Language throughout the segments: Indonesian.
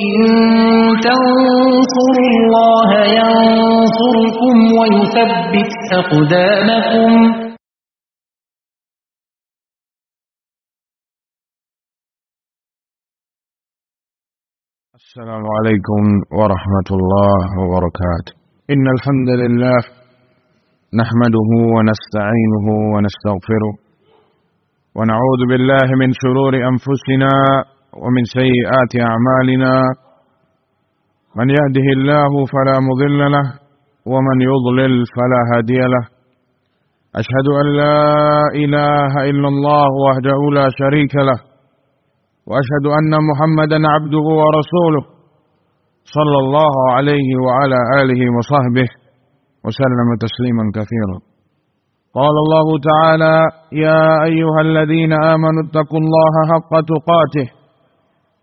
إن تنصروا الله ينصركم ويثبت أقدامكم. السلام عليكم ورحمة الله وبركاته. إن الحمد لله نحمده ونستعينه ونستغفره ونعوذ بالله من شرور أنفسنا ومن سيئات أعمالنا من يهده الله فلا مضل له ومن يضلل فلا هادي له. أشهد أن لا إله إلا الله وحده لا شريك له وأشهد أن محمدا عبده ورسوله صلى الله عليه وعلى آله وصحبه وسلم تسليما كثيرا. قال الله تعالى يا أيها الذين آمنوا اتقوا الله حق تقاته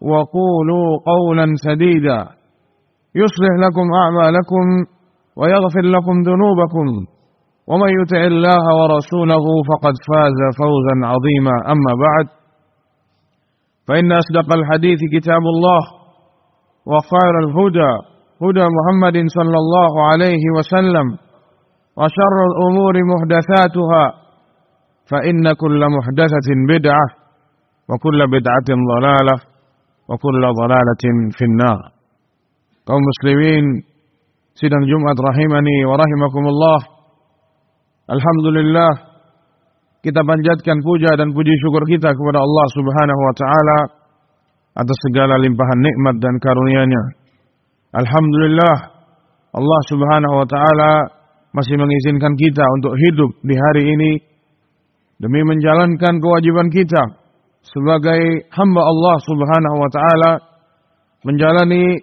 وقولوا قولا سديدا. يصلح لكم أعمالكم ويغفر لكم ذنوبكم. ومن يطع الله ورسوله فقد فاز فوزا عظيما. أما بعد فإن أصدق الحديث كتاب الله وخير الهدى هدى محمد صلى الله عليه وسلم وشر الأمور محدثاتها فإن كل محدثة بدعة وكل بدعة ضلالة. وكل ضلالة في النار kaum muslimin sidang Jumat rahimani wa rahimakumullah Alhamdulillah kita panjatkan puja dan puji syukur kita kepada Allah Subhanahu wa taala atas segala limpahan nikmat dan karunia-Nya. Alhamdulillah Allah Subhanahu wa taala masih mengizinkan kita untuk hidup di hari ini demi menjalankan kewajiban kita sebagai hamba Allah Subhanahu wa taala menjalani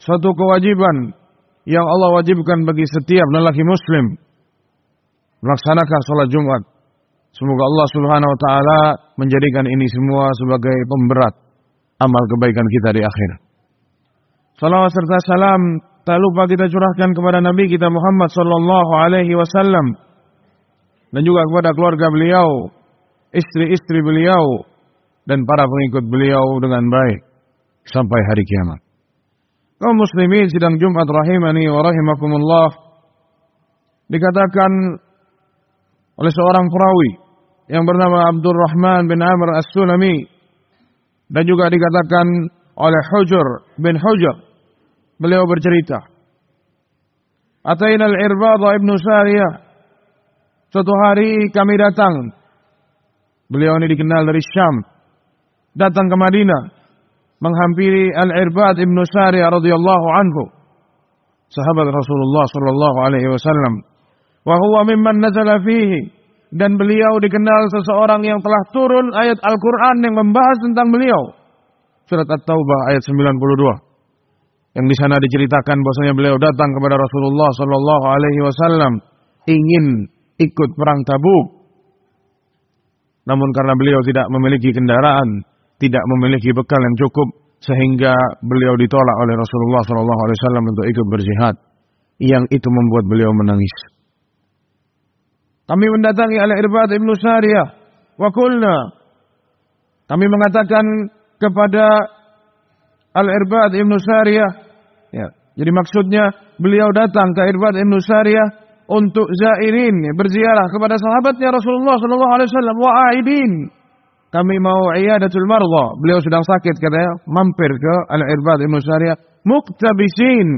suatu kewajiban yang Allah wajibkan bagi setiap lelaki muslim melaksanakan salat Jumat Semoga Allah Subhanahu wa taala menjadikan ini semua sebagai pemberat amal kebaikan kita di akhir. Salawat serta salam tak lupa kita curahkan kepada Nabi kita Muhammad sallallahu alaihi wasallam dan juga kepada keluarga beliau, istri-istri beliau dan para pengikut beliau dengan baik sampai hari kiamat. Kaum muslimin sidang Jumat rahimani wa rahimakumullah dikatakan oleh seorang perawi yang bernama Abdul Rahman bin Amr As-Sulami dan juga dikatakan oleh Hujur bin Hujur beliau bercerita Ataina al-Irbad ibnu Sariyah suatu hari kami datang. Beliau ini dikenal dari Syam datang ke Madinah menghampiri al-Irbad ibnu Sariyah radhiyallahu anhu sahabat Rasulullah sallallahu alaihi wasallam wa huwa mimman nazala fihi dan beliau dikenal seseorang yang telah turun ayat Al-Qur'an yang membahas tentang beliau. Surat At-Taubah ayat 92. Yang di sana diceritakan bahwasanya beliau datang kepada Rasulullah sallallahu alaihi wasallam ingin ikut perang Tabuk. Namun karena beliau tidak memiliki kendaraan, tidak memiliki bekal yang cukup sehingga beliau ditolak oleh Rasulullah wasallam untuk ikut berjihad. Yang itu membuat beliau menangis. Kami mendatangi Al-Irbad Ibnu Sariyah. Wa kulna. Kami mengatakan kepada Al-Irbad Ibnu Sariyah. Ya. Jadi maksudnya beliau datang ke Irbad Ibnu Sariyah untuk zairin berziarah kepada sahabatnya Rasulullah sallallahu alaihi wasallam wa aidin. Kami mau iyadatul marza. Beliau sedang sakit katanya, mampir ke Al-Irbad Ibnu Sariyah muktabisin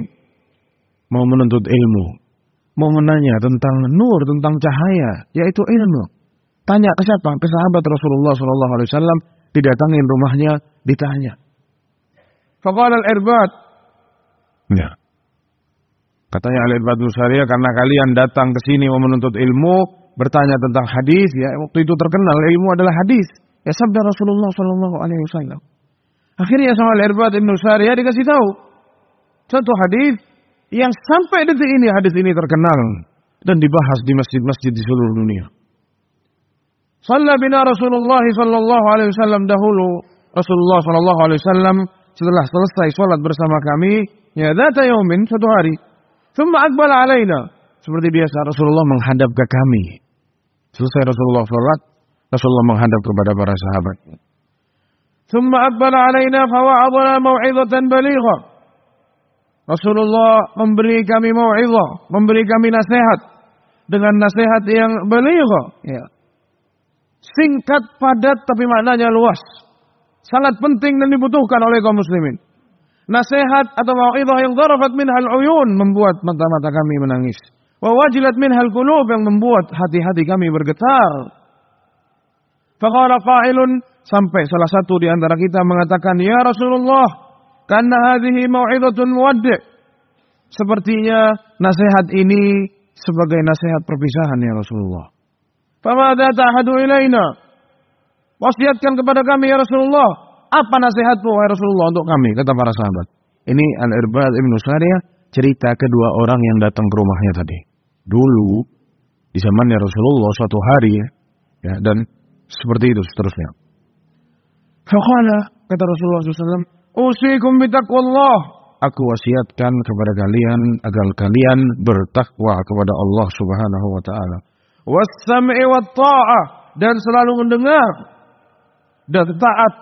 mau menuntut ilmu mau menanya tentang nur, tentang cahaya, yaitu ilmu. Tanya ke siapa? Ke sahabat Rasulullah Sallallahu Alaihi Wasallam. Didatangin rumahnya, ditanya. Faqala al-irbad. Ya. Katanya al-irbad Nusariya, karena kalian datang ke sini mau menuntut ilmu, bertanya tentang hadis, ya waktu itu terkenal ilmu adalah hadis. Ya sabda Rasulullah Sallallahu Alaihi Wasallam. Akhirnya sama al-irbad Ibn Sariyah dikasih tahu satu hadis yang sampai detik ini hadis ini terkenal dan dibahas di masjid-masjid di seluruh dunia. Salla bina Rasulullah sallallahu alaihi wasallam dahulu Rasulullah sallallahu alaihi wasallam setelah selesai sholat bersama kami ya data yaumin satu hari. Thumma akbala alaina. Seperti biasa Rasulullah menghadap ke kami. Selesai Rasulullah sholat, Rasulullah menghadap kepada para sahabat. Thumma akbala alaina fawa'adana mau'izatan balighah. Rasulullah memberi kami mau'izah, memberi kami nasihat dengan nasihat yang balighah, ya. Singkat, padat tapi maknanya luas. Sangat penting dan dibutuhkan oleh kaum muslimin. Nasihat atau mau'izah yang darafat minhal uyun membuat mata-mata kami menangis. Wa wajilat minhal qulub yang membuat hati-hati kami bergetar. Faqala qa'ilun sampai salah satu di antara kita mengatakan, "Ya Rasulullah, karena hadhihi mau'izatun muwaddi'." Sepertinya nasihat ini sebagai nasihat perpisahan ya Rasulullah. Famada ta'hadu ilaina? Wasiatkan kepada kami ya Rasulullah. Apa nasihatmu ya Rasulullah untuk kami? Kata para sahabat. Ini Al-Irbad Ibn Sariyah cerita kedua orang yang datang ke rumahnya tadi. Dulu di zamannya Rasulullah suatu hari ya dan seperti itu seterusnya. Faqala kata Rasulullah SAW, Usikum bitaqwallah. Aku wasiatkan kepada kalian agar kalian bertakwa kepada Allah Subhanahu wa taala was-sam'i wat-ta'ah dan selalu mendengar dan taat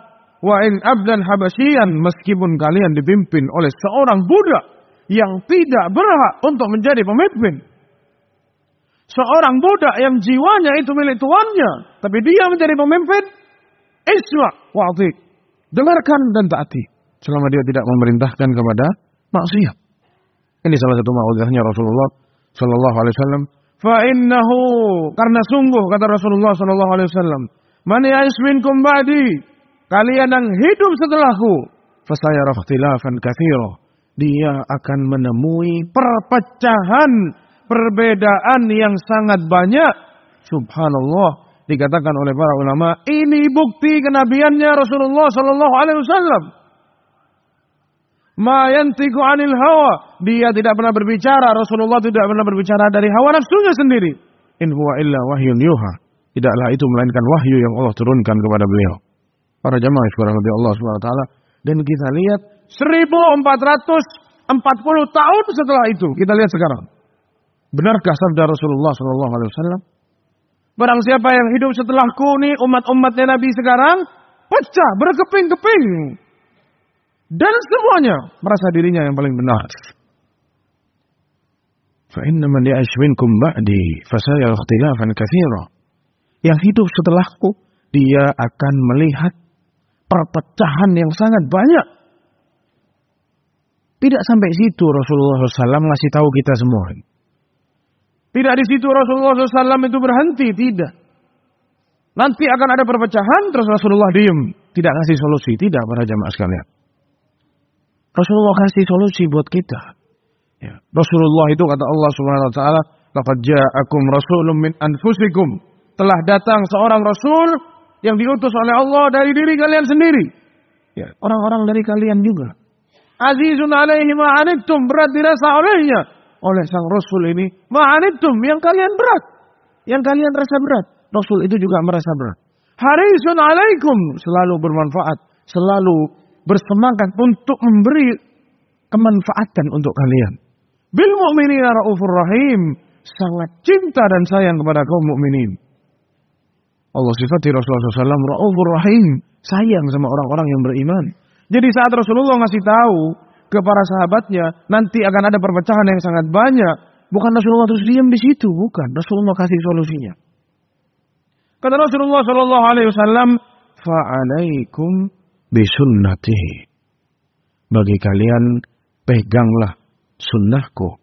wa in abdan habasyian meskipun kalian dipimpin oleh seorang budak yang tidak berhak untuk menjadi pemimpin. Seorang budak yang jiwanya itu milik tuannya, tapi dia menjadi pemimpin, iswa wa'ati. Dengarkan dan taati selama dia tidak memerintahkan kepada maksiat. Ini salah satu ma'udhahnya Rasulullah sallallahu alaihi wasallam Fa'innahu karena sungguh kata Rasulullah sallallahu alaihi wasallam, "Man ya'ish minkum ba'di?" Kalian yang hidup setelahku, fasayara ikhtilafan katsira. Dia akan menemui perpecahan, perbedaan yang sangat banyak. Subhanallah, dikatakan oleh para ulama, ini bukti kenabiannya Rasulullah sallallahu alaihi wasallam. Ma yantiku anil hawa. Dia tidak pernah berbicara. Rasulullah tidak pernah berbicara dari hawa nafsunya sendiri. In huwa illa wahyun yuha. Tidaklah itu melainkan wahyu yang Allah turunkan kepada beliau. Para jamaah sekarang Allah SWT. Dan kita lihat 1440 tahun setelah itu. Kita lihat sekarang. Benarkah sabda Rasulullah SAW? Barang siapa yang hidup setelahku nih umat-umatnya Nabi sekarang pecah berkeping-keping dan semuanya merasa dirinya yang paling benar. فَإِنَّ مَنْ يَعِشْ مِنْكُمْ بَعْدِي فَسَيَرَ اخْتِلَافًا كَثِيرًا Yang hidup setelahku, dia akan melihat perpecahan yang sangat banyak. Tidak sampai situ Rasulullah SAW ngasih tahu kita semua. tidak di situ Rasulullah SAW itu berhenti, tidak. Nanti akan ada perpecahan, terus Rasulullah diem. Tidak ngasih solusi, tidak para jamaah sekalian. Rasulullah kasih solusi buat kita. Ya. Rasulullah itu kata Allah Subhanahu wa taala, "Laqad ja'akum rasulun min anfusikum." Telah datang seorang rasul yang diutus oleh Allah dari diri kalian sendiri. Ya, orang-orang dari kalian juga. Azizun alaihi ma'anittum, berat dirasa olehnya. Oleh sang rasul ini, ma'anittum, yang kalian berat. Yang kalian rasa berat. Rasul itu juga merasa berat. Harisun alaikum, selalu bermanfaat. Selalu bersemangat untuk memberi kemanfaatan untuk kalian. Bil mu'minina raufur rahim, sangat cinta dan sayang kepada kaum mukminin. Allah sifati Rasulullah SAW raufur rahim, sayang sama orang-orang yang beriman. Jadi saat Rasulullah ngasih tahu ke para sahabatnya, nanti akan ada perpecahan yang sangat banyak. Bukan Rasulullah terus diam di situ, bukan. Rasulullah kasih solusinya. Kata Rasulullah Shallallahu Alaihi Wasallam, "Fa'alaikum bisunnatihi. Bagi kalian peganglah sunnahku.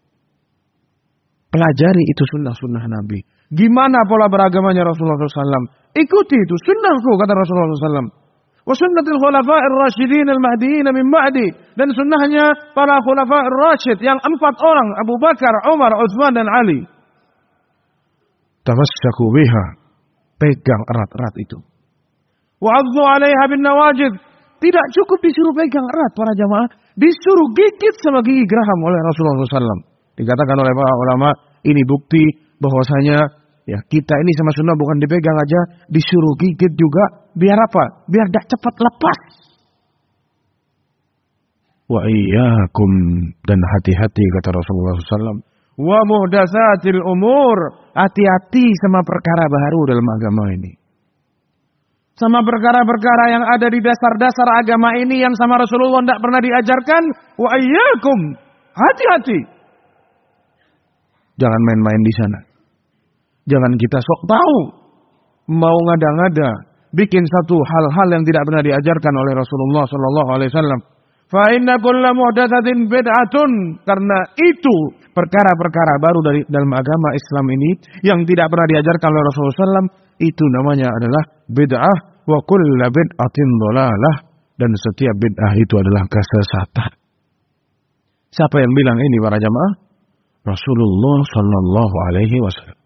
Pelajari itu sunnah-sunnah Nabi. Gimana pola beragamanya Rasulullah SAW? Ikuti itu sunnahku kata Rasulullah SAW. Wa sunnatil khulafa'ir rasyidin al-mahdiin min ba'di. Dan sunnahnya para khulafa'ir rasyid yang empat orang. Abu Bakar, Umar, Uthman dan Ali. Tamassaku biha. Pegang erat-erat itu. Wa'adzu alaiha bin nawajid tidak cukup disuruh pegang erat para jamaah. disuruh gigit sama gigi geraham oleh Rasulullah SAW. Dikatakan oleh para ulama, ini bukti bahwasanya ya kita ini sama sunnah bukan dipegang aja, disuruh gigit juga. Biar apa? Biar dah cepat lepas. Wa iyyakum dan hati-hati kata Rasulullah SAW. Wa muhdasatil umur. Hati-hati sama perkara baru dalam agama ini. Sama perkara-perkara yang ada di dasar-dasar agama ini yang sama Rasulullah tidak pernah diajarkan. Wa iyyakum. Hati-hati. Jangan main-main di sana. Jangan kita sok tahu. Mau ngada-ngada. Bikin satu hal-hal yang tidak pernah diajarkan oleh Rasulullah Sallallahu Alaihi Wasallam. Fa inna kulla muhdatsatin bid'atun karena itu perkara-perkara baru dari dalam agama Islam ini yang tidak pernah diajarkan oleh Rasulullah SAW itu namanya adalah bid'ah wa kulla bid'atin dhalalah dan setiap bid'ah itu adalah kesesatan. Siapa yang bilang ini para jamaah? Rasulullah Sallallahu Alaihi Wasallam.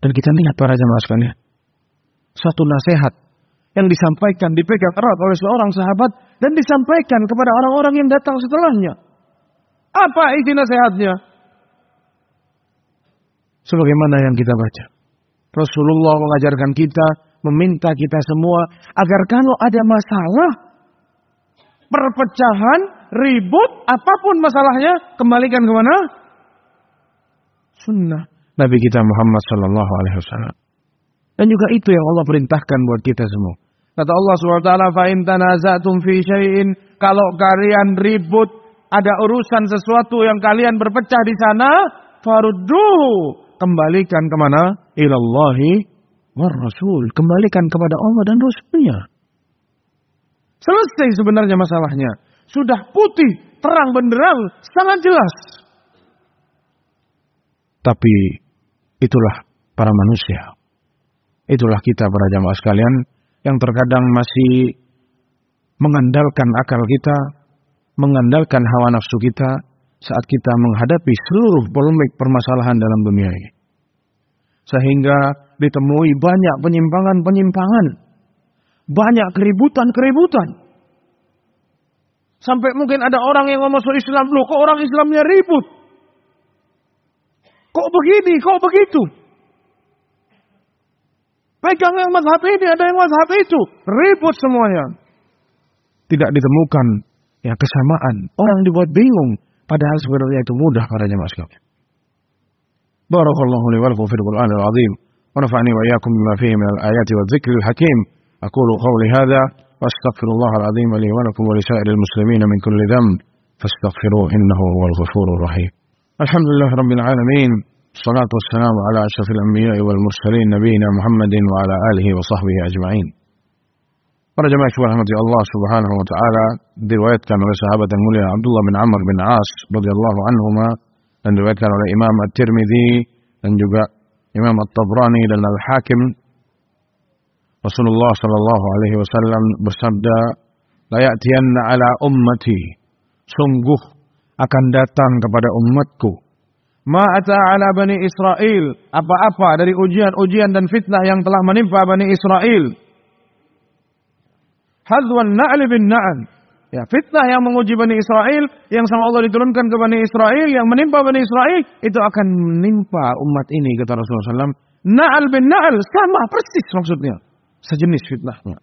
Dan kita lihat para jamaah sekalian, satu nasihat yang disampaikan dipegang erat oleh seorang sahabat dan disampaikan kepada orang-orang yang datang setelahnya. Apa isi nasihatnya? Sebagaimana yang kita baca. Rasulullah mengajarkan kita, meminta kita semua agar kalau ada masalah, perpecahan, ribut, apa pun masalahnya, kembalikan ke mana? Sunnah Nabi kita Muhammad Sallallahu Alaihi Wasallam. Dan juga itu yang Allah perintahkan buat kita semua. Kata Allah SWT, فَإِنْ تَنَازَعْتُمْ فِي شَيْءٍ Kalau kalian ribut, ada urusan sesuatu yang kalian berpecah di sana, farudduhu. Kembalikan kemana? Ilallahi war Rasul. Kembalikan kepada Allah dan Rasulnya. Selesai sebenarnya masalahnya. Sudah putih, terang benderang, sangat jelas. Tapi itulah para manusia. Itulah kita para jamaah sekalian yang terkadang masih mengandalkan akal kita, mengandalkan hawa nafsu kita saat kita menghadapi seluruh polemik permasalahan dalam dunia ini. Sehingga ditemui banyak penyimpangan-penyimpangan, banyak keributan-keributan. Sampai mungkin ada orang yang masuk Islam, loh kok orang Islamnya ribut? Kok begini, kok begitu? Pegang yang mazhab ini, ada yang mazhab itu. Ribut semuanya. Tidak ditemukan ya kesamaan. Orang dibuat bingung. Padahal sebenarnya itu mudah para jemaah sekalian. Barakallahu li wa lakum fil Qur'an al-azim. Wa nafa'ani wa iyyakum bima fihi min al-ayati wa dzikri al-hakim. Aqulu qawli hadha wa astaghfirullah al-azim wa lakum wa li sa'iril muslimin min kulli الحمد لله رب العالمين الصلاة والسلام على أشرف الأنبياء والمرسلين نبينا محمد وعلى آله وصحبه أجمعين. ورد معك رحمة الله سبحانه وتعالى رواية كان لصحابة المولى عبد الله بن عمرو بن عاص رضي الله عنهما dan diriwayatkan كان الإمام الترمذي أن dan إمام الطبراني لنا الحاكم. رسول الله صلى الله عليه وسلم بسبدا لا يأتين على أمتي ummati akan datang kepada umatku Ma'ata ala Bani Israel. Apa-apa dari ujian-ujian dan fitnah yang telah menimpa Bani Israel. Hadwan na'li bin na'an. Ya, fitnah yang menguji Bani Israel, yang sama Allah diturunkan ke Bani Israel, yang menimpa Bani Israel, itu akan menimpa umat ini, kata Rasulullah SAW. Na'al bin na'al, sama persis maksudnya. Sejenis fitnahnya.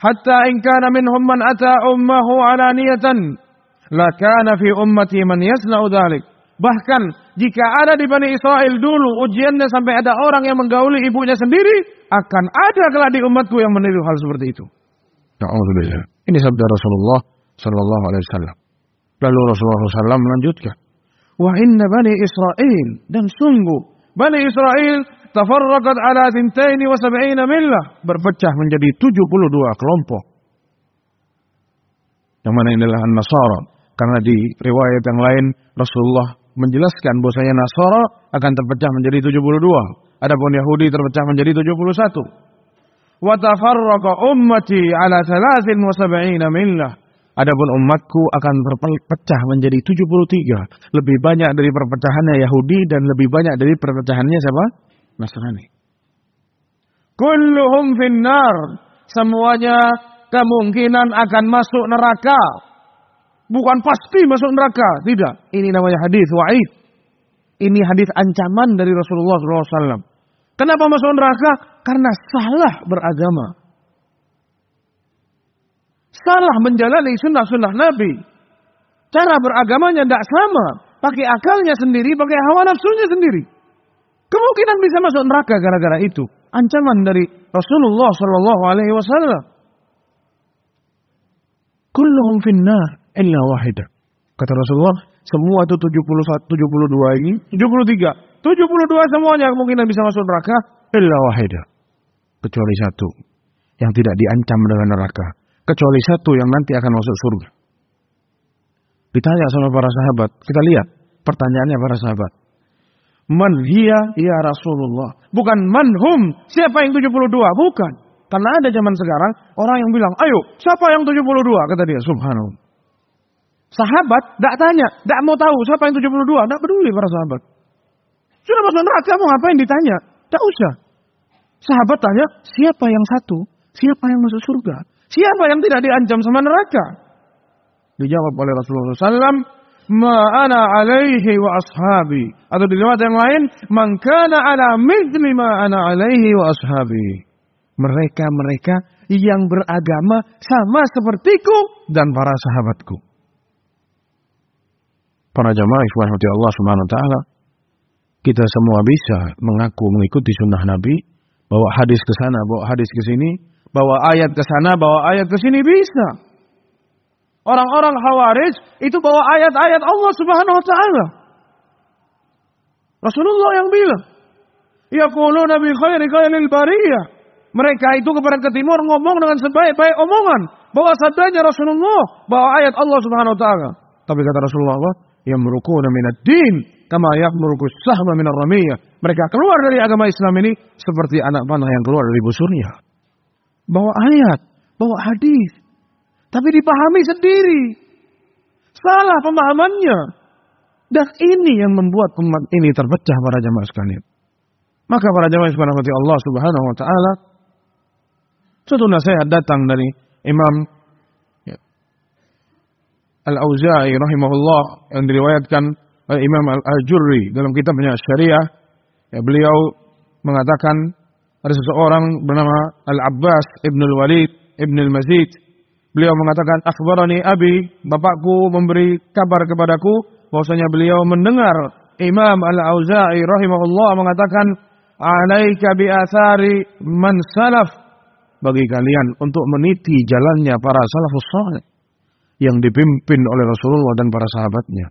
Hatta in kana minhum man ata ummahu alaniyatan, lakana fi ummati man yasna'u dhalik. Bahkan jika ada di Bani Israel dulu ujiannya sampai ada orang yang menggauli ibunya sendiri, akan ada kelak di umatku yang meniru hal seperti itu. Alhamdulillah. Ini sabda Rasulullah Sallallahu Alaihi Wasallam. Lalu Rasulullah SAW melanjutkan, Wa inna Bani Israel dan sungguh Bani Israel tafarraqat ala tintaini wa sab'ina millah berpecah menjadi 72 kelompok. Yang mana inilah An-Nasara. Karena di riwayat yang lain Rasulullah menjelaskan bahwasanya Nasara akan terpecah menjadi 72. Adapun Yahudi terpecah menjadi 71. Wa tafarraqa ummati ala 73 millah. Adapun umatku akan terpecah menjadi 73. Lebih banyak dari perpecahannya Yahudi dan lebih banyak dari perpecahannya siapa? Nasrani. Kulluhum finnar. Semuanya kemungkinan akan masuk neraka. Bukan pasti masuk neraka. Tidak. Ini namanya hadis wa'id. Ini hadis ancaman dari Rasulullah SAW. Kenapa masuk neraka? Karena salah beragama. Salah menjalani sunnah-sunnah Nabi. Cara beragamanya tidak sama. Pakai akalnya sendiri, pakai hawa nafsunya sendiri. Kemungkinan bisa masuk neraka gara-gara itu. Ancaman dari Rasulullah Wasallam. Kulluhum finnar illa wahidah. Kata Rasulullah, semua itu 71, 72 ini, 73. 72 semuanya kemungkinan bisa masuk neraka, illa wahidah. Kecuali satu, yang tidak diancam dengan neraka. Kecuali satu yang nanti akan masuk surga. Ditanya sama para sahabat, kita lihat pertanyaannya para sahabat. Man hiya ya Rasulullah. Bukan man hum, siapa yang 72? Bukan. Karena ada zaman sekarang orang yang bilang, ayo siapa yang 72? Kata dia, subhanallah. Sahabat tidak tanya, tidak mau tahu siapa yang 72, tidak peduli para sahabat. Sudah masuk neraka, mau ngapain ditanya? Tidak usah. Sahabat tanya, siapa yang satu? Siapa yang masuk surga? Siapa yang tidak diancam sama neraka? Dijawab oleh Rasulullah SAW, Ma'ana alaihi wa ashabi. Atau di lewat yang lain, Man kana ala mithli ma'ana alaihi wa ashabi. Mereka-mereka yang beragama sama sepertiku dan para sahabatku para jamaah ikhwan Allah Subhanahu wa taala kita semua bisa mengaku mengikuti sunnah Nabi bawa hadis ke sana bawa hadis ke sini bawa ayat ke sana bawa ayat ke sini bisa. Orang-orang khawarij itu bawa ayat-ayat Allah Subhanahu wa taala. Rasulullah yang bilang yaquluna bi khairi khairil bariyah. Mereka itu kepada ke timur ngomong dengan sebaik-baik omongan. Bahwa sabdanya Rasulullah bawa ayat Allah Subhanahu wa taala. Tapi kata Rasulullah yamrukuna minad din kama yamruku sahma minar ramiyah. Mereka keluar dari agama Islam ini seperti anak panah yang keluar dari busurnya. Bawa ayat, bawa hadis. Tapi dipahami sendiri. Salah pemahamannya. Dan ini yang membuat umat ini terpecah para jamaah sekalian. Maka para jamaah sekalian Allah Subhanahu wa taala suatu nasihat datang dari Imam Al-Auza'i rahimahullah yang diriwayatkan oleh Imam Al-Jurri dalam kitabnya Syariah. Ya, beliau mengatakan ada seseorang bernama Al-Abbas Ibn Al-Walid Ibn Al-Mazid. Beliau mengatakan, Akhbarani Abi, bapakku memberi kabar kepadaku, bahwasanya beliau mendengar Imam Al-Auza'i rahimahullah mengatakan, Alaika bi athari man salaf. Bagi kalian untuk meniti jalannya para salafus salih yang dipimpin oleh Rasulullah dan para sahabatnya.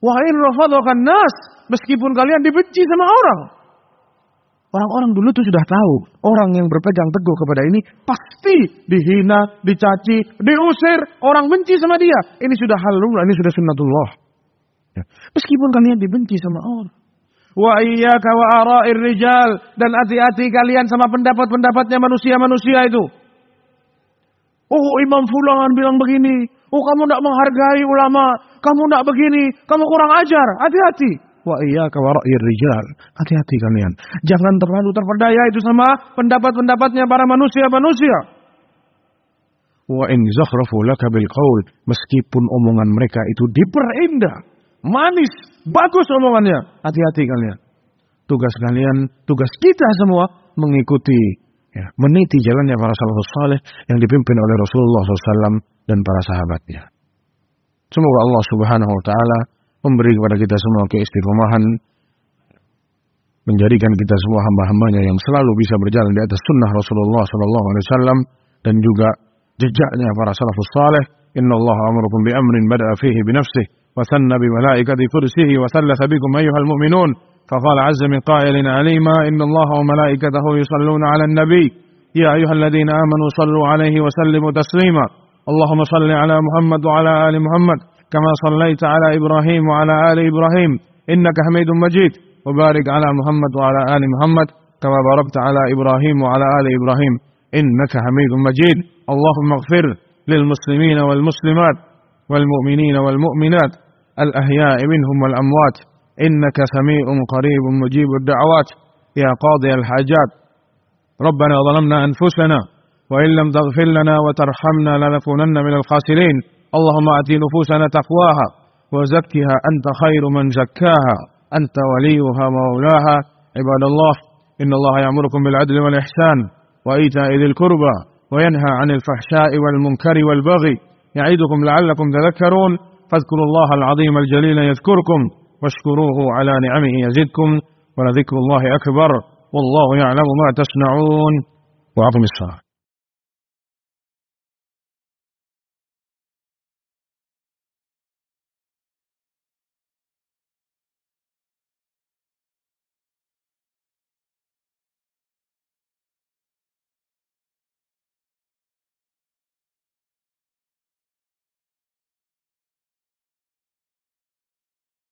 Wa in rafadakan nas, meskipun kalian dibenci sama orang. Orang-orang dulu tuh sudah tahu, orang yang berpegang teguh kepada ini pasti dihina, dicaci, diusir, orang benci sama dia. Ini sudah halul, ini sudah sunnatullah. Ya. Meskipun kalian dibenci sama orang. Wa iyyaka wa ara'ir rijal dan hati-hati kalian sama pendapat-pendapatnya manusia-manusia itu. Oh, Imam Fulan bilang begini, Oh kamu tidak menghargai ulama, kamu tidak begini, kamu kurang ajar. Hati-hati. Wa iya kawara'ir rijal. Hati-hati kalian. Jangan terlalu terpedaya itu sama pendapat-pendapatnya para manusia-manusia. Wa in zakhrafu laka bil. Meskipun omongan mereka itu diperindah. Manis. Bagus omongannya. Hati-hati kalian. Tugas kalian, tugas kita semua mengikuti ya, meniti jalannya para salafus saleh yang dipimpin oleh Rasulullah SAW dan para sahabatnya. Semoga Allah Subhanahu Wa Taala memberi kepada kita semua keistiqomahan, menjadikan kita semua hamba-hambanya yang selalu bisa berjalan di atas sunnah Rasulullah SAW dan juga jejaknya para salafus saleh. Inna Allah amurukum bi amrin bada'a fihi bi nafsih wa sanna bi malaikati kursihi wa sallatha bikum ayyuhal mu'minun فقال عز من قائل عليما إن الله وملائكته يصلون على النبي يا أيها الذين آمنوا صلوا عليه وسلموا تسليما اللهم صل على محمد وعلى آل محمد كما صليت على إبراهيم وعلى آل إبراهيم. إنك حميد مجيد. وبارك على محمد وعلى آل محمد كما باركت على إبراهيم وعلى آل إبراهيم. إنك حميد مجيد. اللهم اغفر للمسلمين والمسلمات والمؤمنين والمؤمنات الأحياء منهم والأموات. إنك سميع قريب مجيب الدعوات. يا قاضي الحاجات. ربنا ظلمنا أنفسنا وإن لم تغفر لنا وترحمنا لنكونن من الخاسرين. اللهم آت نفوسنا تقواها وزكها أنت خير من زكاها. أنت وليها مولاها عباد الله إن الله يأمركم بالعدل والإحسان وإيتاء ذي القربى وينهى عن الفحشاء والمنكر والبغي. يعيدكم لعلكم تذكرون. فاذكروا الله العظيم الجليل يذكركم واشكروه على نعمه يزدكم ولذكر الله أكبر. والله يعلم ما تصنعون. وأقم الصلاة.